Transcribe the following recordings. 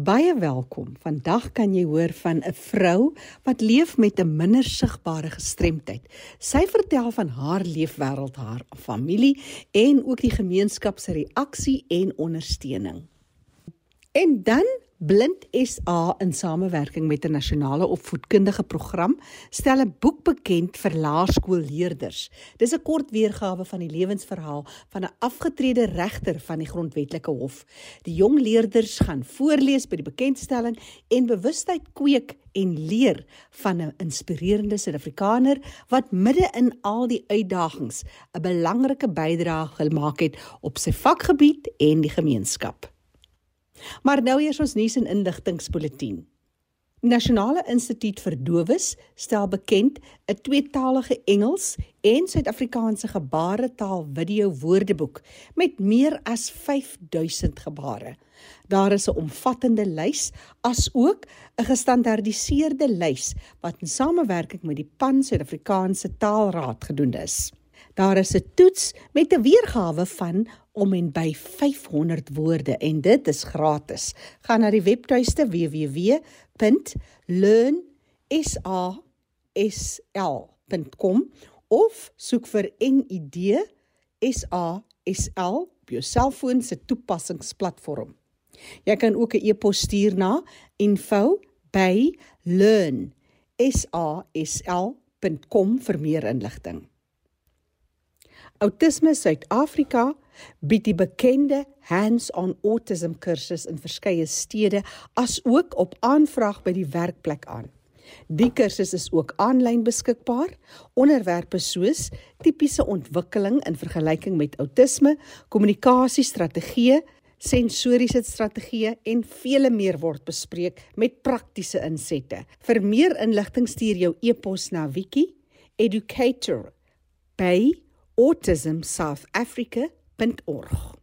Baie welkom. Vandag kan jy hoor van 'n vrou wat leef met 'n minder sigbare gestremdheid. Sy vertel van haar leefwêreld, haar familie en ook die gemeenskap se reaksie en ondersteuning. En dan Blind SA in samewerking met 'n nasionale opvoedkundige program stel 'n boek bekend vir laerskoolleerders. Dis 'n kort weergawe van die lewensverhaal van 'n afgetrede regter van die grondwetlike hof. Die jong leerders gaan voorlees by die bekendstelling en bewustheid kweek en leer van 'n inspirerende Suid-Afrikaner wat midde in al die uitdagings 'n belangrike bydrae gemaak het op sy vakgebied en die gemeenskap. Maar nou eers ons nuus en inligtingspulsatie. Nasionale Instituut vir Dowes stel bekend 'n tweetalige Engels en Suid-Afrikaanse gebaretaal video woordeboek met meer as 5000 gebare. Daar is 'n omvattende lys asook 'n gestandaardiseerde lys wat in samewerking met die Pan Suid-Afrikaanse Taalraad gedoen is. Daar is 'n toets met 'n weergawe van om en by 500 woorde en dit is gratis. Gaan na die webtuiste www.learnsasl.com of soek vir NID SASL op jou selfoon se toepassingsplatform. Jy kan ook 'n e-pos stuur na info@learnsasl.com vir meer inligting. Autisme Suid-Afrika bied die bekende Hands-on Autism kursus in verskeie stede as ook op aanvraag by die werkplek aan. Die kursus is ook aanlyn beskikbaar. Onderwerpe soos tipiese ontwikkeling in vergelyking met outisme, kommunikasiestrategieë, sensoriese strategieë en vele meer word bespreek met praktiese insette. Vir meer inligting stuur jou e-pos na wiki@educator.by autismsouthafrica.org.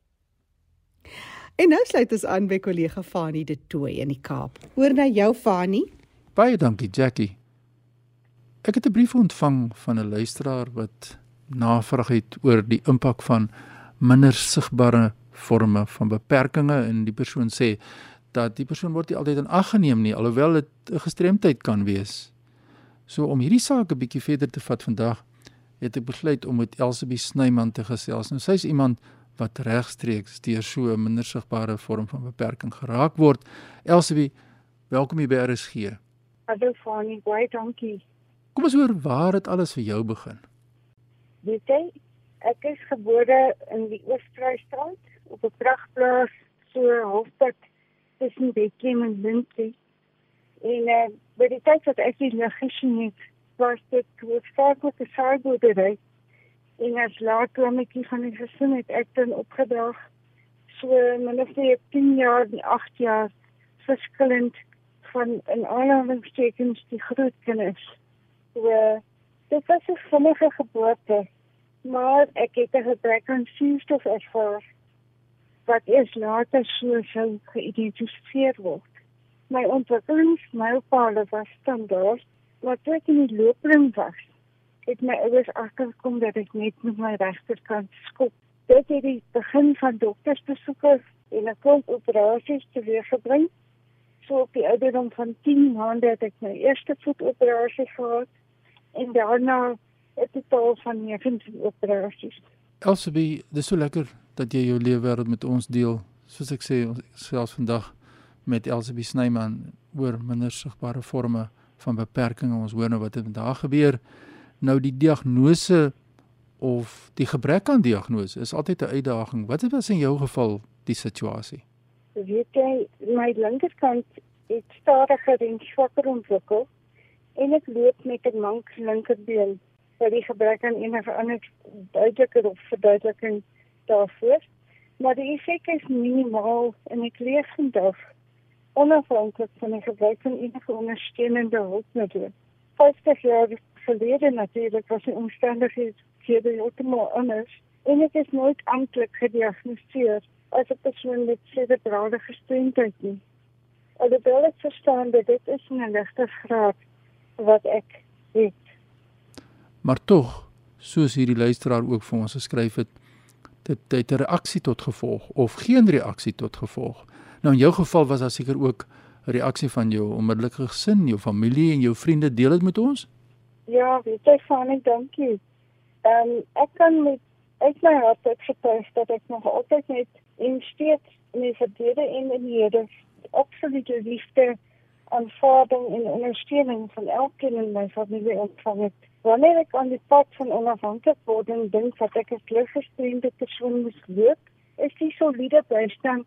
En nou sluit ons aan by kollega Fani de Tooi in die Kaap. Hoor na jou Fani. Baie dankie Jackie. Ek het 'n brief ontvang van 'n luisteraar wat navraag het oor die impak van minder sigbare forme van beperkings en die persoon sê dat die persoon word nie altyd in ag geneem nie alhoewel dit 'n gestremdheid kan wees. So om hierdie saak 'n bietjie verder te vat vandag, het ek besluit om met Elsabie Snyman te gesels. Nou sy's iemand wat regstreeks deur so 'n minder sigbare vorm van beperking geraak word. Elsabie, welkom hier by RSG. Hallo Fani, baie dankie. Kom ons hoor waar dit alles vir jou begin. Weet jy, ek is gebore in die Oos-Vrystaat op 'n pragtplaas so halfpad tussen Bethlehem en Lindsay. En uh, by die tyd wat ek hier gesien het, was dit hoofdzakelijk een saaiboerderij. En als laatlammetjie van die gesin het ek dan opgedag so min of meer 10 jaar en 8 jaar verskillend van in aanhalingstekens die groot kinders. So dit was 'n vinnige geboorte, maar ek het 'n gebrek aan suurstof ervaar wat eers later so sou geïdentifiseer word. My ontwikkelingsmylpaale was standaard wat ek in die loopbaan was, het my ouers agtergekom dat ek net met my regterkant skop. Dit het die begin van doktersbesoeke en 'n klomp operasies teweeggebring. So op die ouderdom van 10 maande het ek my eerste voetoperasie gehad en daarna 'n totaal van 19 operasies. Elsabie, dis so lekker dat jy jou lewe wêreld met ons deel. Soos ek sê, ons selfs vandag met Elsabie Snyman oor minder sigbare forme van beperkings. Ons hoor nou wat het vandag gebeur. Nou die diagnose of die gebrek aan diagnose is altyd 'n uitdaging. Wat was in jou geval die situasie? Weet jy, my linkerkant het stadiger en swakker ontwikkel en ek loop met 'n mank linkerbeen. Vir die gebrek aan enige ander duidelike of verduideliking daarvoor. Maar die effek is minimaal en ek leef vandag onafhanklik van die gebruik van enige ondersteunende hulpmiddels. 50 jaar gelede natuurlik was die omstandighede heeltemal anders en ek is nooit amptelik gediagnoseer as 'n persoon met cerebrale gestremdheid nie. Alhoewel ek verstaan dat dit is 'n ligte graad wat ek het. Maar tog, soos hierdie luisteraar ook vir ons geskryf het, dit het 'n reaksie tot gevolg of geen reaksie tot gevolg Nou in jou geval was daar seker ook 'n reaksie van jou onmiddellike gesin, jou familie en jou vriende. Deel dit met ons? Ja, weet jy, Fanny, dankie. Ehm um, ek kan met uit my hart uitgetuig dat ek nog altyd net en steeds in die verlede en in die hede absolute liefde aanvaarding en ondersteuning van elkeen in my familie ontvang het. Wanneer ek aan die pad van onafhanklik word en dink dat ek 'n kleurgestremde persoon moet loop, is die soliede bystand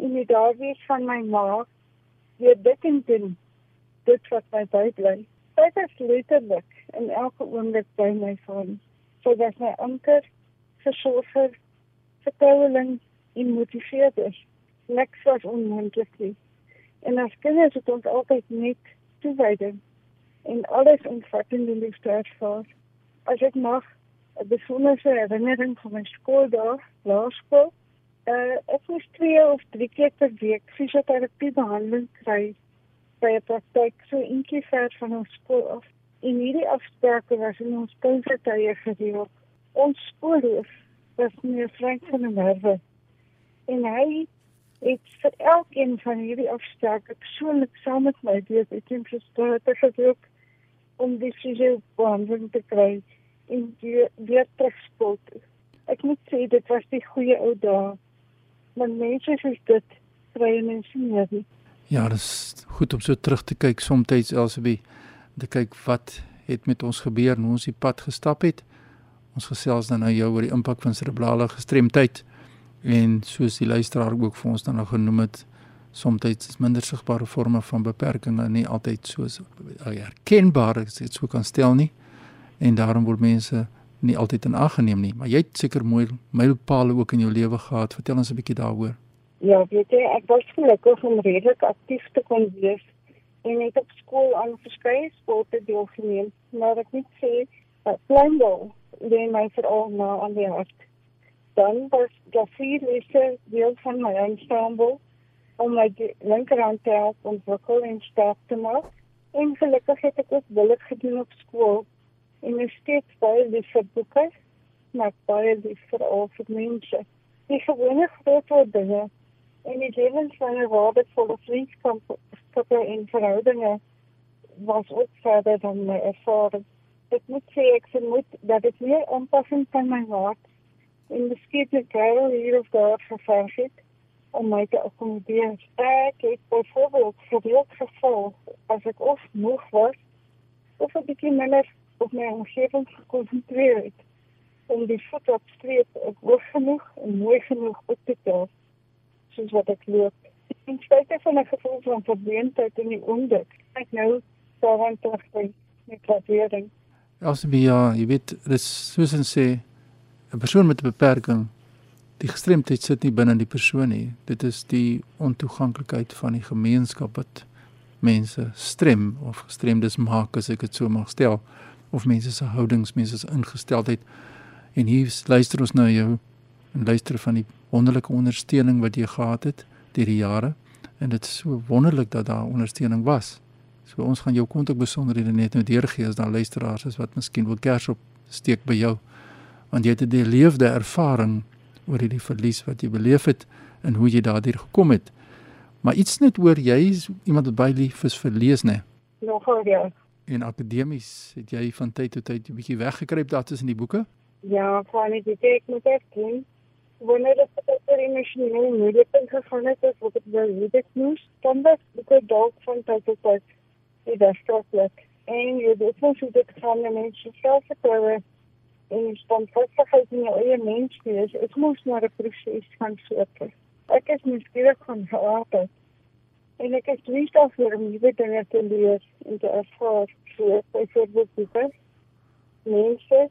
en die daarwees van my ma weer dit en doen dit wat my bybly. Dit is letterlik in elke oomblik by my van. So dat my anker versorger, vertroueling en motiveerder. Niks was onmoontlik nie. En as kinders het ons altyd net toewyding en alles omvattende liefde ervaar. As ek mag 'n besondere herinnering van my skooldag, laerskool, uh, ek moes twee of drie keer per week fisioterapie behandeling kry by 'n praktyk so eentjie ver van ons skool af. En hierdie afsprake was in ons pinsetye gereël. Ons skoolhoof was meer vriend van die nerve. En hy het vir elkeen van hierdie afsprake persoonlik saam met my deur die temperature gewerk om die fisiobehandeling te kry en die weer terugspoel. Ek moet sê dit was die goeie ou dae. Maar mense sê dit kry mense nie. Ja, dit is goed om so terug te kyk soms elsebie te kyk wat het met ons gebeur en ons die pad gestap het. Ons gesels dan nou jou oor die impak van cerebrale gestremdheid en soos die luisteraar ook vir ons dan nou genoem het soms is minder sigbare forme van beperkings nie altyd soos herkenbaar as dit sou kan stel nie en daarom word mense nie altyd in ag geneem nie maar jy het seker mooi mylpale ook in jou lewe gehad. Vertel ons 'n bietjie daaroor. Ja weet jy ek was gelukkig om redelik aktief te kon wees en het op skool aan verskeie sporte deelgeneem maar ek moet sê dat kleinbal lê my veral na aan die hart. Dan was daar vier lesse deel van my ensemble om my linkerhand te help om vocal en sterk te maak. En gelukkig het ek ook willig gedoen op skool steeds baie lief vir boeke, maar baie lief vir al vir mense. Die gewone groot dinge en die 'n waardevolle vriendskap en verhoudinge was ook verder dan my ervaring. Ek moet sê ek vermoed dat dit meer aanpassing van my hart en miskien het Karel hier of daar geverg het om my te akkommodeer. Ek het byvoorbeeld die geval as ek of moeg was of 'n bietjie minder op my omgewing gekonsentreer het om die voet op streep ek hoog genoeg en mooi genoeg op te tel soos wat ek loop. En spesifiek van 'n gevoel van verbeendheid in die ondik. Ek nou daaraan terug met waardering. Alsbe ja, jy weet, dis soos en sê 'n persoon met 'n beperking die gestremdheid sit nie binne die persoon nie. Dit is die ontoeganklikheid van die gemeenskap wat mense strem of gestremdes maak as ek dit so mag stel of mense se houdings, mense se ingesteldheid. En hier luister ons nou jou en luister van die wonderlike ondersteuning wat jy gehad het deur die jare en dit is so wonderlik dat daar ondersteuning was. So ons gaan jou kontak besonderhede net nou deurgee as daar luisteraars is wat miskien wil kers op steek by jou want jy het 'n leefde ervaring oor hierdie verlies wat jy beleef het en hoe jy daardeur gekom het. Maar iets net oor jy is iemand wat baie lief is vir lees, né? Nogal ja. En akademies het jy van tyd tot tyd 'n bietjie weggekruip daar tussen die boeke? Ja, van die ek moet erken wanneer dit oor emosionele moeilikheid gegaan het of wat ek wil weet ek moes dan was ek dalk van tyd tot tyd die plek en jy weet mos hoe dit gaan met mense selfvertroue en die standvastigheid in jou eie mens wees, is mos maar 'n proses van soorte. Ek is nuuskierig van harte. En ek is lief daarvoor om nuwe dinge te leer en te ervaar, so byvoorbeeld boeke, mense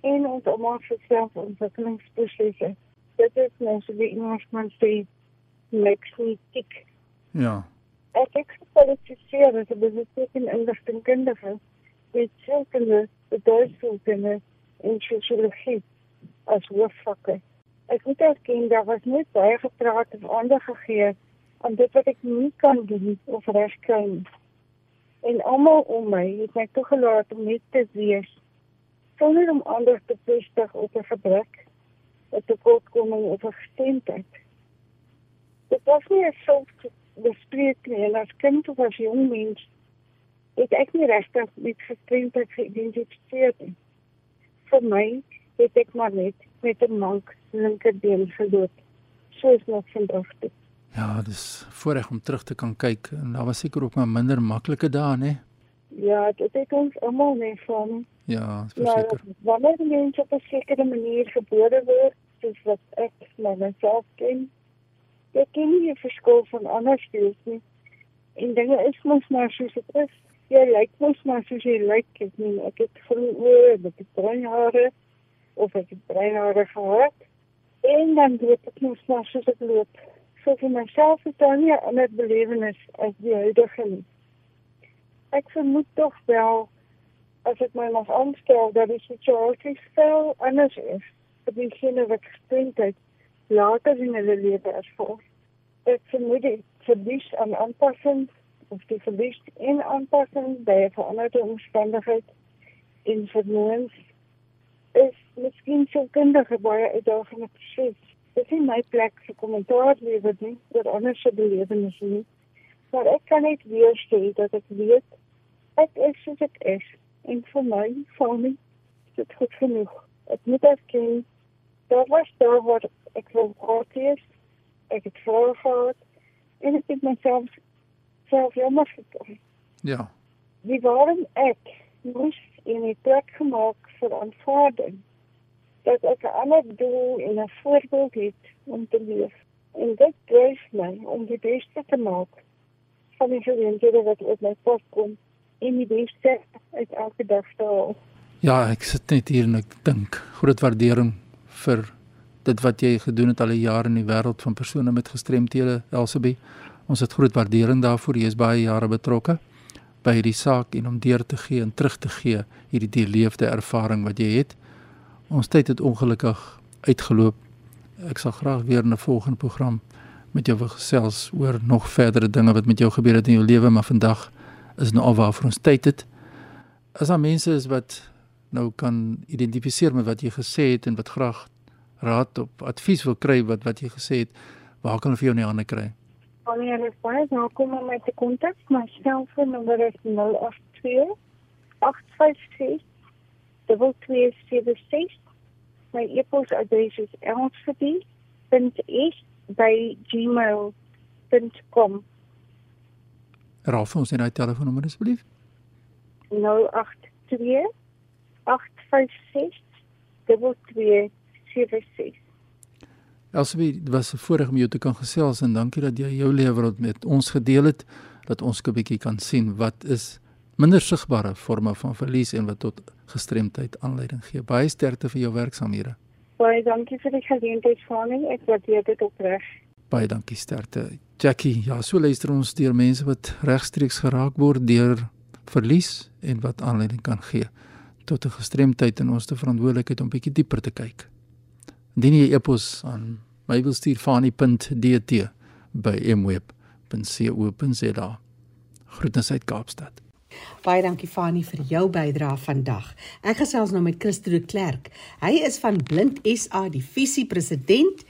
en ons almal se selfontwikkelingsprosesse. Dit is mens wie iemand kan sê, makes me tick. Ja. Ek ek kwalifiseer as 'n besigheid in inligtingkundige. Dit sê dat dit is so 'n en sosiologie as hoofvakke. Ek moet erken daar was net baie gepraat en aandag gegee aan dit wat ek nie kan doen of regkry nie. En almal om my het my toegelaat om net te wees sonder om ander te vestig op 'n gebrek, 'n tekortkoming of 'n gestemdheid. Dit was nie 'n soort bespreek nie en as kind of as jong mens het ek nie regtig met gestremdheid geïdentifiseer nie. Vir my het ek maar net met 'n mank linkerbeen geloop. Soos nog vandag toe. Ja, dis voorreg om terug te kan kyk en daar was seker ook maar minder maklike dae, né? Ja, dit het ons almal mee van. Ja, Maar verseker. wanneer die mens op 'n sekere manier gebore word, soos wat ek my myself ken, ek ken nie die verskil van ander speels nie. En dinge is mos maar soos dit is. Jy lyk mos maar soos jy lyk. Ek meen, ek het groen oë, ek het bruin hare of ek het bruin hare gehad. En dan loop ek mos maar soos ek loop. So vir myself is daar nie 'n ander belewenis as die huidige nie. Ek vermoed tog wel as ek my mag aanstel dat die situasie veel anders is vir diegene wat gestremdheid later in hulle lewe ervaar. Ek vermoed die verlies aan aanpassing of die verlies in aanpassing by 'n veranderde omstandigheid in vermoëns is miskien so kindige baie uitdagende proses. Dit is nie my plek vir kommentaar lewer nie oor ander se belewennisse nie. Maar ek kan net weer sê dat ek weet ek is soos ek is en vir my, my, is dit goed genoeg. Ek moet erken, daar was daar wat ek wil gehad is, ek het voor gehad, en ek het myself self jammer gekry. Ja. Die waarom ek moes in die plek gemaak vir aanvaarding, dat ek 'n ander doel en 'n voorbeeld het om te leef. En dit dryf my om die beste te maak van die geleenthede wat op my pad kom en die beste uit elke dag te haal. Ja, ek sit net hier en ek dink groot waardering vir dit wat jy gedoen het al die jare in die wêreld van persone met gestremthede, Elsabie. Ons het groot waardering daarvoor. Jy is baie jare betrokke by hierdie saak en om deur te gee en terug te gee hierdie deurleefde ervaring wat jy het. Ons tyd het ongelukkig uitgeloop. Ek sal graag weer in 'n volgende program met jou gesels oor nog verdere dinge wat met jou gebeur het in jou lewe, maar vandag is nou al waarvoor ons tyd het. As daar mense is wat nou kan identifiseer met wat jy gesê het en wat graag raad op advies wil kry wat wat jy gesê het, waar kan hulle vir jou in die hande kry? Wanneer hulle baie welkom om my te kontak. My selfoonnommer is 082 856 2276. My e-posadres is elsie.s@gmail.com. Raaf ons net daai telefoonnommer asseblief. 082 856 2276. Elsabie, dit was 'n voorreg om jou te kan gesels en dankie dat jy jou lewe met ons gedeel het dat ons 'n bietjie kan sien wat is minder sigbare forme van verlies en wat tot gestremdheid aanleiding gee. Baie sterkte vir jou werksaamhede. Baie dankie vir die geleentheid, Fani. Ek waardeer dit opreg. Baie dankie sterkte. Jackie, ja, so luister ons deur mense wat regstreeks geraak word deur verlies en wat aanleiding kan gee tot 'n gestremdheid en ons te verantwoordelikheid om bietjie dieper te kyk. Indien jy e-pos aan my wil stuur fani.dt by mweb.co.za. Groetens uit Kaapstad. Baie dankie Fanie vir jou bydrae vandag. Ek gesels nou met Christo Klerk. Hy is van Blind SA die visiepresident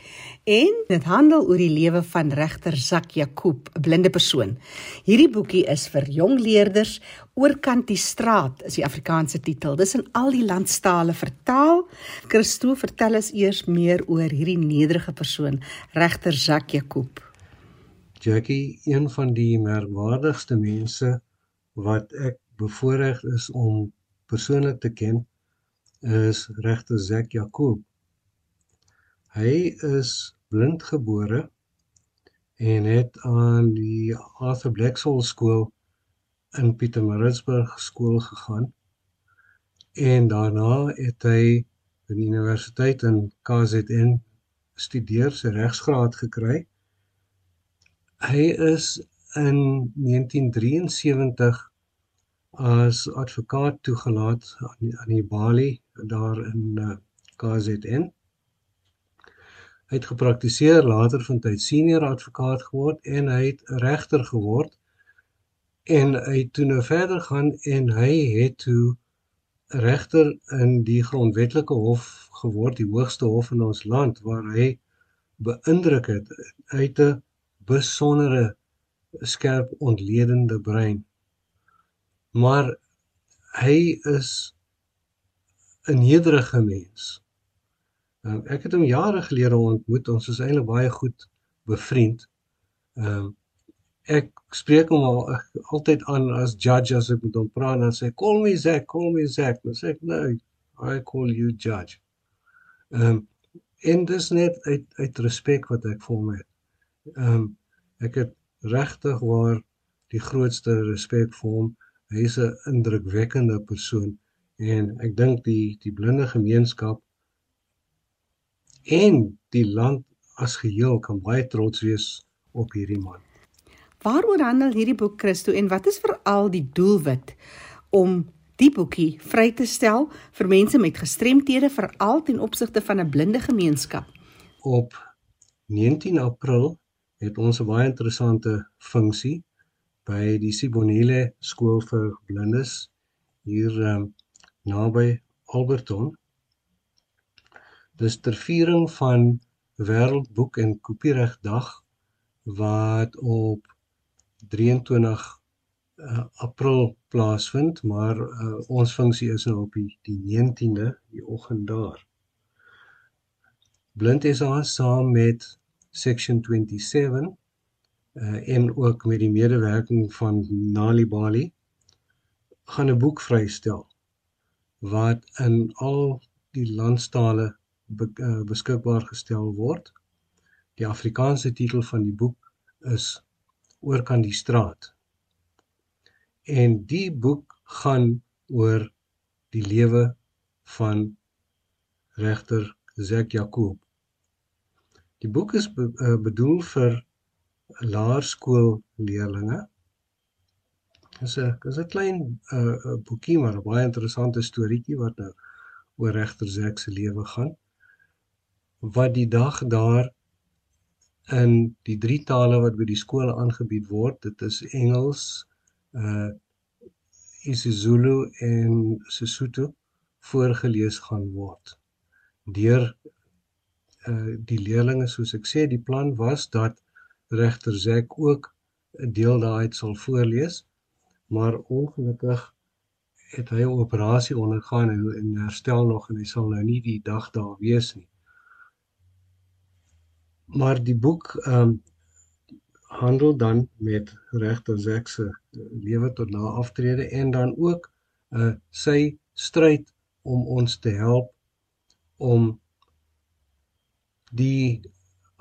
en dit handel oor die lewe van regter Zak Jakob, 'n blinde persoon. Hierdie boekie is vir jong leerders. Oorkant die straat is die Afrikaanse titel. Dis in al die landstale vertaal. Christo, vertel ons eers meer oor hierdie nederige persoon, regter Zak Jakob. Jackie, een van die merkwaardigste mense wat ek bevoorreg is om persoonlik te ken, is regter Zak Jakob. Hy is blindgebore en het aan die Arthur Blacksoul skool in Pietermaritzburg skool gegaan. En daarna het hy by die universiteit in KZN studeer, sy regsgraad gekry. Hy is in 1973 as advokaat toegelaat aan die, aan die Bali daar in uh, KZN. Hy het gepraktiseer, later van tyd senior advokaat geword en hy het regter geword. En hy het toe nou verder gaan en hy het toe regter in die grondwetlike hof geword, die hoogste hof in ons land waar hy beïndruk het. Het 'n besondere skerp ontledende brein. Maar hy is 'n nederige mens. Um, ek het hom jare gelede ontmoet. Ons is eintlik baie goed bevriend. Ehm um, ek spreek hom al altyd aan as judge as ek met hom praat en dan sê call me Zack, call me Zack. Dan sê ek no, I call you judge. Ehm um, en dis net uit uit respek wat ek vir hom het. Ehm um, ek het regtig waar die grootste respek vir hom. Hy's 'n indrukwekkende persoon en ek dink die die blinde gemeenskap en die land as geheel kan baie trots wees op hierdie man. Waaroor handel hierdie boek Christo en wat is veral die doelwit om die boekie vry te stel vir mense met gestremthede veral ten opsigte van 'n blinde gemeenskap? Op 19 April het ons 'n baie interessante funksie by die Sibonile skool vir blindes hier um, naby Alberton. Dis ter viering van Wêreldboek en Kopieregdag wat op 23 uh, April plaasvind, maar uh, ons funksie is nou op die, die 19de die oggend daar. Blind ons saam met section 27 uh, en ook met die medewerking van Nali Bali gaan 'n boek vrystel wat in al die landstale be, uh, beskikbaar gestel word. Die Afrikaanse titel van die boek is Oor kan die straat. En die boek gaan oor die lewe van regter Zek Jakob Die boek is be, uh, bedoel vir laerskoolleerdlinge. Dis 'n dis 'n klein uh boekie maar 'n baie interessante storieetjie wat nou oor regter Zek se lewe gaan. Wat die dag daar in die drie tale wat by die skole aangebied word, dit is Engels, uh isiZulu en Sesotho voorgeles gaan word deur uh die leerlinge soos ek sê die plan was dat regter Zek ook 'n deel daaruit sal voorlees maar ongelukkig het hy 'n operasie ondergaan en, en herstel nog en hy sal nou nie die dag daar wees nie. Maar die boek um handel dan met regter Zek se lewe tot na aftrede en dan ook uh sy stryd om ons te help om die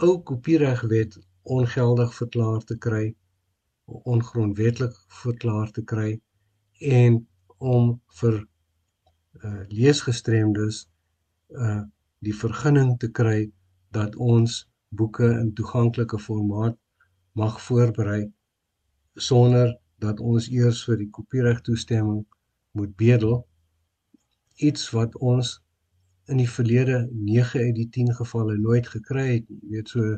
ou kopieregwet ongeldig verklaar te kry, ongrondwettig verklaar te kry en om vir uh leesgestremdes uh die vergunning te kry dat ons boeke in toeganklike formaat mag voorberei sonder dat ons eers vir die kopiereg toestemming moet bedel. Iets wat ons in die verlede 9 uit die 10 gevalle nooit gekry het nie. Jy weet so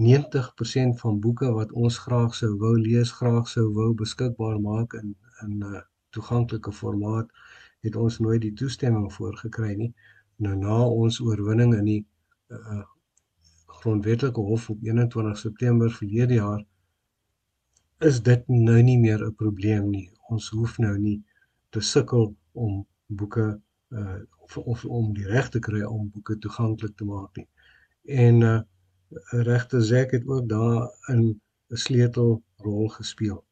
90% van boeke wat ons graag sou wou lees, graag sou wou beskikbaar maak in in 'n uh, toeganklike formaat, het ons nooit die toestemming voor gekry nie. Nou na ons oorwinning in die uh, grondwetlike hof op 21 September verlede jaar is dit nou nie meer 'n probleem nie. Ons hoef nou nie te sukkel om boeke uh of, of om die reg te kry om boeke toeganklik te maak nie. En uh regte Zek het ook daar in 'n sleutelrol gespeel.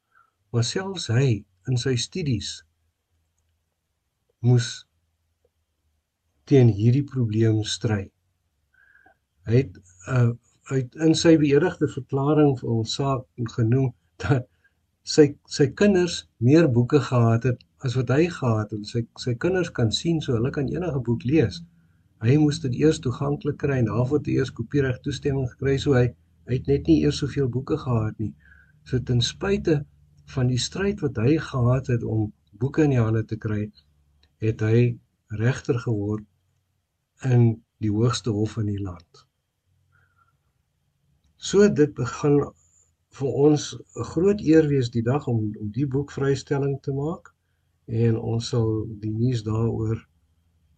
Maar selfs hy in sy studies moes teen hierdie probleem stry. Hy het uh uit in sy beëdigde verklaring vir ons saak genoem dat sy sy kinders meer boeke gehad het as wat hy gehad het. Sy sy kinders kan sien so hulle kan enige boek lees. Hy moes dit eers toeganklik kry en daarvoor hy eers kopiereg toestemming gekry so hy hy het net nie eers soveel boeke gehad nie. So ten spyte van die stryd wat hy gehad het om boeke in die hande te kry, het hy regter geword in die hoogste hof in die land. So dit begin vir ons 'n groot eer wees die dag om om die boek vrystelling te maak en ons sal die nuus daaroor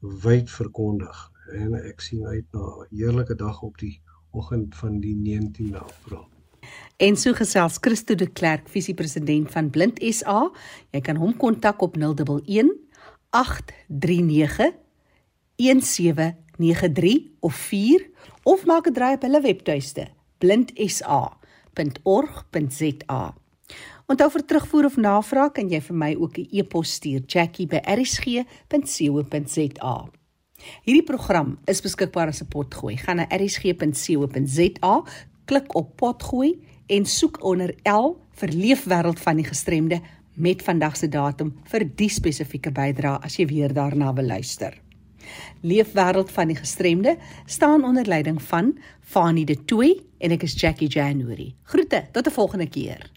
wyd verkondig en ek sien uit na 'n heerlike dag op die oggend van die 19de April. En so gesels Christo de Klerk, visiepresident van Blind SA. Jy kan hom kontak op 011 839 1793 of 4 of maak 'n draai op hulle webtuiste blindsa.org.za. Onthou vir terugvoer of navraag kan jy vir my ook 'n e-pos stuur jackie@rsg.co.za. Hierdie program is beskikbaar as 'n potgooi. Gaan na rsg.co.za, klik op potgooi en soek onder L vir Leefwêreld van die Gestremde met vandag se datum vir die spesifieke bydrae as jy weer daarna wil luister. Leefwêreld van die Gestremde staan onder leiding van Fanie De Tooy en ek is Jackie January. Groete tot 'n volgende keer.